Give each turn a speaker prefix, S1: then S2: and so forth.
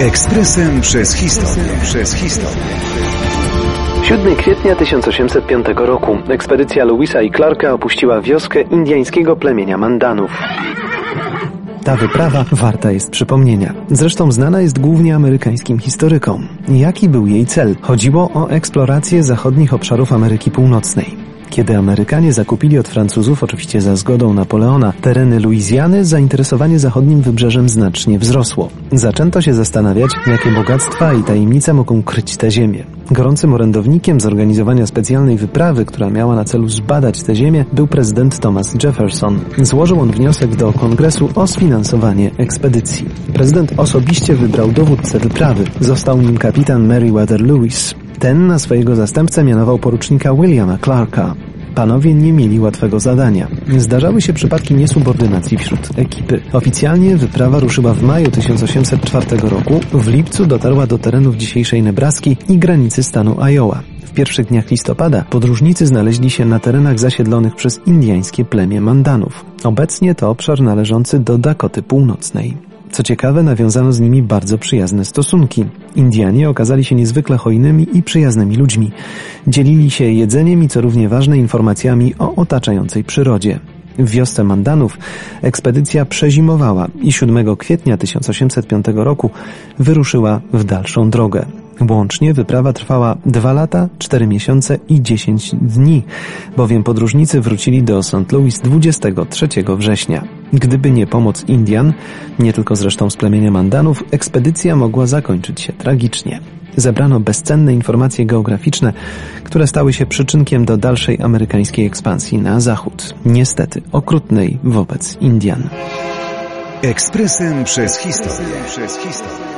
S1: Ekspresem przez historię. Przez historię.
S2: 7 kwietnia 1805 roku ekspedycja Louisa i Clarka opuściła wioskę indyjskiego plemienia Mandanów. Ta wyprawa warta jest przypomnienia. Zresztą znana jest głównie amerykańskim historykom. Jaki był jej cel? Chodziło o eksplorację zachodnich obszarów Ameryki Północnej. Kiedy Amerykanie zakupili od Francuzów, oczywiście za zgodą Napoleona, tereny Luizjany, zainteresowanie zachodnim wybrzeżem znacznie wzrosło. Zaczęto się zastanawiać, jakie bogactwa i tajemnice mogą kryć te ziemię. Gorącym orędownikiem zorganizowania specjalnej wyprawy, która miała na celu zbadać tę ziemię, był prezydent Thomas Jefferson. Złożył on wniosek do kongresu o sfinansowanie ekspedycji. Prezydent osobiście wybrał dowódcę wyprawy. Został nim kapitan Meriwether Lewis. Ten na swojego zastępcę mianował porucznika Williama Clarka. Panowie nie mieli łatwego zadania. Zdarzały się przypadki niesubordynacji wśród ekipy. Oficjalnie wyprawa ruszyła w maju 1804 roku. W lipcu dotarła do terenów dzisiejszej Nebraski i granicy stanu Iowa. W pierwszych dniach listopada podróżnicy znaleźli się na terenach zasiedlonych przez indyjskie plemię Mandanów. Obecnie to obszar należący do Dakoty Północnej. Co ciekawe, nawiązano z nimi bardzo przyjazne stosunki. Indianie okazali się niezwykle hojnymi i przyjaznymi ludźmi. Dzielili się jedzeniem i co równie ważne informacjami o otaczającej przyrodzie. W wiosce Mandanów ekspedycja przezimowała i 7 kwietnia 1805 roku wyruszyła w dalszą drogę. Łącznie wyprawa trwała 2 lata, 4 miesiące i 10 dni, bowiem podróżnicy wrócili do St. Louis 23 września. Gdyby nie pomoc Indian, nie tylko zresztą z plemienia Mandanów, ekspedycja mogła zakończyć się tragicznie. Zebrano bezcenne informacje geograficzne, które stały się przyczynkiem do dalszej amerykańskiej ekspansji na zachód, niestety okrutnej wobec Indian.
S1: Ekspresem przez historię. Przez historię.